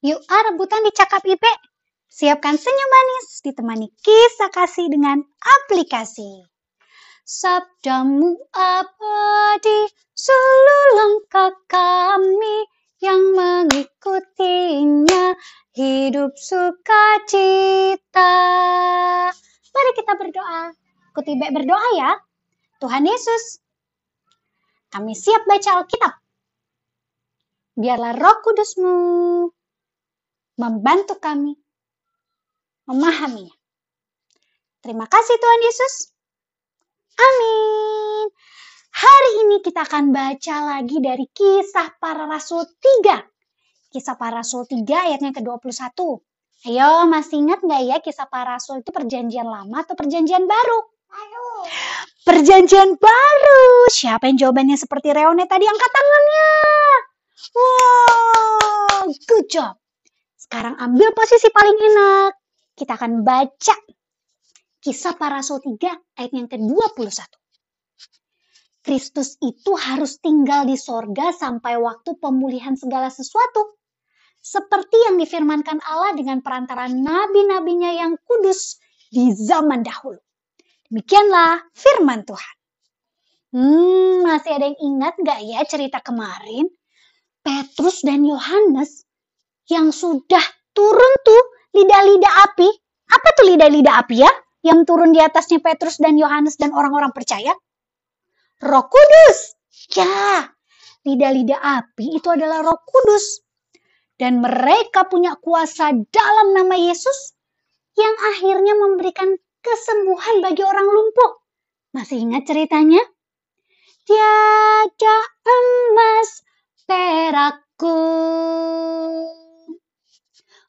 Yuk ah rebutan di Cakap IP. Siapkan senyum manis ditemani kisah kasih dengan aplikasi. Sabdamu abadi, selalu langkah kami yang mengikutinya hidup sukacita. Mari kita berdoa. Ikuti baik berdoa ya. Tuhan Yesus, kami siap baca Alkitab. Biarlah roh kudusmu membantu kami memahaminya. Terima kasih Tuhan Yesus. Amin. Hari ini kita akan baca lagi dari kisah para rasul 3. Kisah para rasul 3 ayatnya ke-21. Ayo, masih ingat nggak ya kisah para rasul itu perjanjian lama atau perjanjian baru? Baru. Perjanjian baru. Siapa yang jawabannya seperti Reone tadi? Angkat tangannya. Wow, good job. Sekarang ambil posisi paling enak. Kita akan baca kisah para rasul 3 ayat yang ke-21. Kristus itu harus tinggal di sorga sampai waktu pemulihan segala sesuatu. Seperti yang difirmankan Allah dengan perantara nabi-nabinya yang kudus di zaman dahulu. Demikianlah firman Tuhan. Hmm, masih ada yang ingat gak ya cerita kemarin? Petrus dan Yohanes yang sudah turun tuh lidah-lidah api. Apa tuh lidah-lidah api ya? Yang turun di atasnya Petrus dan Yohanes dan orang-orang percaya? Roh Kudus. Ya, lidah-lidah api itu adalah Roh Kudus. Dan mereka punya kuasa dalam nama Yesus yang akhirnya memberikan kesembuhan bagi orang lumpuh. Masih ingat ceritanya? Tiada emas perakku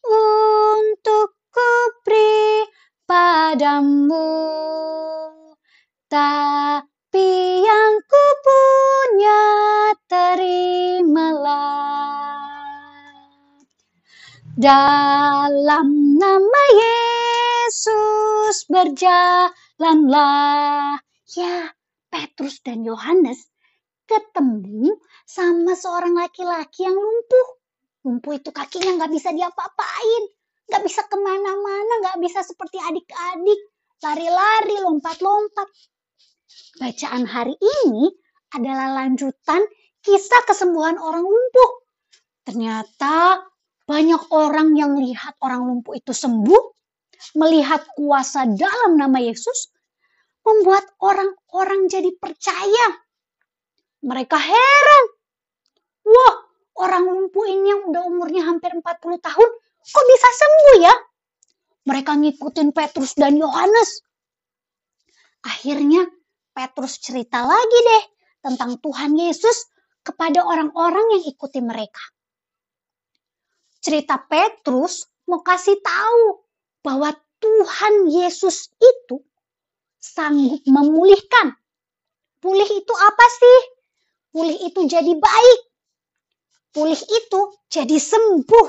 untuk kuberi padamu. Tapi yang ku punya terimalah. Dalam nama Yesus berjalanlah. Ya, Petrus dan Yohanes ketemu sama seorang laki-laki yang lumpuh. Lumpuh itu kakinya nggak bisa diapa-apain. Nggak bisa ke mana-mana, nggak bisa seperti adik-adik. Lari-lari, lompat-lompat. Bacaan hari ini adalah lanjutan kisah kesembuhan orang lumpuh. Ternyata banyak orang yang lihat orang lumpuh itu sembuh, melihat kuasa dalam nama Yesus, membuat orang-orang jadi percaya. Mereka heran. Wah, orang lumpuh ini yang udah umurnya hampir 40 tahun, kok bisa sembuh ya? Mereka ngikutin Petrus dan Yohanes. Akhirnya Petrus cerita lagi deh tentang Tuhan Yesus kepada orang-orang yang ikuti mereka. Cerita Petrus mau kasih tahu bahwa Tuhan Yesus itu sanggup memulihkan. Pulih itu apa sih? Pulih itu jadi baik. Pulih itu jadi sembuh.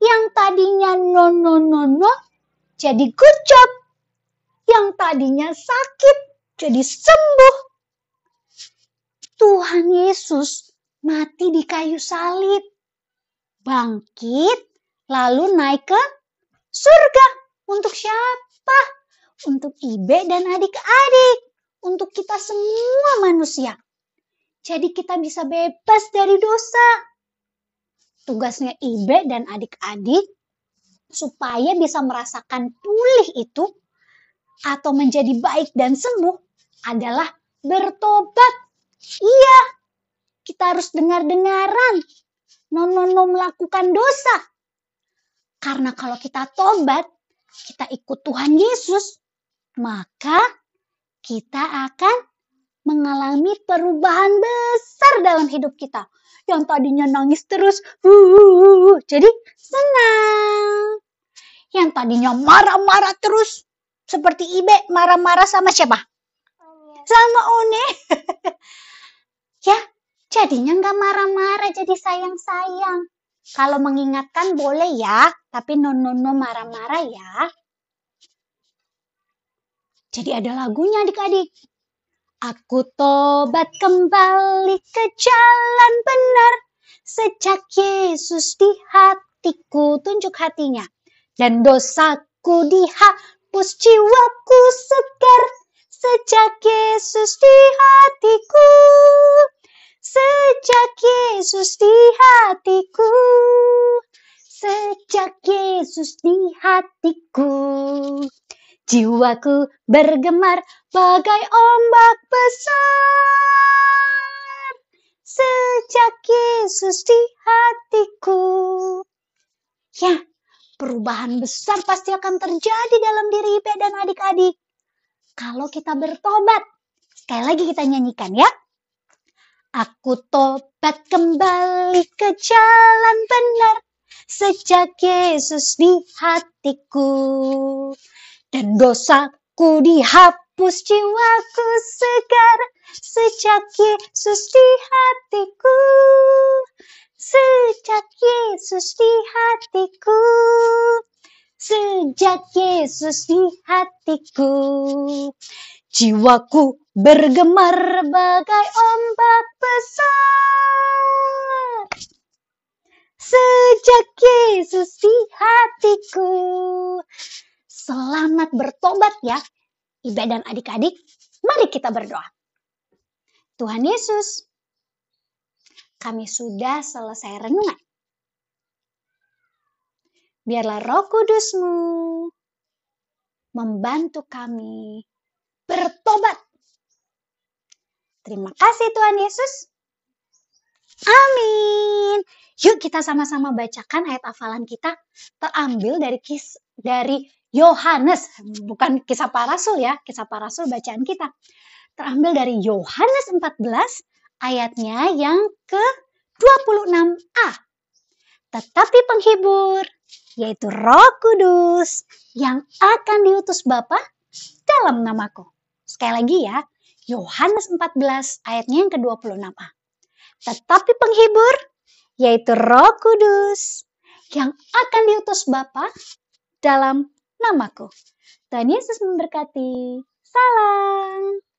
Yang tadinya no no no no jadi good job. Yang tadinya sakit jadi sembuh. Tuhan Yesus mati di kayu salib. Bangkit lalu naik ke surga. Untuk siapa? Untuk Ibe dan adik-adik. Untuk kita semua manusia. Jadi kita bisa bebas dari dosa. Tugasnya Ibe dan adik-adik supaya bisa merasakan pulih itu atau menjadi baik dan sembuh adalah bertobat. Iya, kita harus dengar-dengaran. No-no-no melakukan dosa. Karena kalau kita tobat, kita ikut Tuhan Yesus, maka kita akan mengalami perubahan besar dalam hidup kita. Yang tadinya nangis terus, jadi senang. Yang tadinya marah-marah terus, seperti Ibe marah-marah sama siapa? Sama One. ya, jadinya nggak marah-marah, jadi sayang-sayang. Kalau mengingatkan boleh ya, tapi no no no marah-marah ya. Jadi ada lagunya adik-adik. Aku tobat kembali ke jalan benar sejak Yesus di hatiku, tunjuk hatinya. Dan dosaku dihapus jiwaku segar sejak Yesus di hatiku. Sejak Yesus di hatiku. Sejak Yesus di hatiku. Jiwaku bergemar bagai ombak besar. Sejak Yesus di hatiku. Ya, perubahan besar pasti akan terjadi dalam diri Ipe dan adik-adik. Kalau kita bertobat. Sekali lagi kita nyanyikan ya. Aku tobat kembali ke jalan benar sejak Yesus di hatiku dan dosaku dihapus jiwaku segar sejak Yesus di hatiku. Sejak Yesus di hatiku. Sejak Yesus di hatiku. Jiwaku bergemar bagai ombak besar. Sejak Yesus di hatiku Selamat bertobat ya, Ibu dan adik-adik. Mari kita berdoa. Tuhan Yesus, kami sudah selesai renungan. Biarlah roh kudusmu membantu kami bertobat. Terima kasih Tuhan Yesus. Amin. Yuk kita sama-sama bacakan ayat hafalan kita terambil dari kis dari Yohanes, bukan kisah para rasul ya, kisah para rasul bacaan kita. Terambil dari Yohanes 14 ayatnya yang ke-26a. Tetapi penghibur, yaitu roh kudus, yang akan diutus Bapa dalam namaku. Sekali lagi ya, Yohanes 14 ayatnya yang ke-26a. Tetapi penghibur, yaitu roh kudus, yang akan diutus Bapa dalam namaku. Tuhan Yesus memberkati. Salam.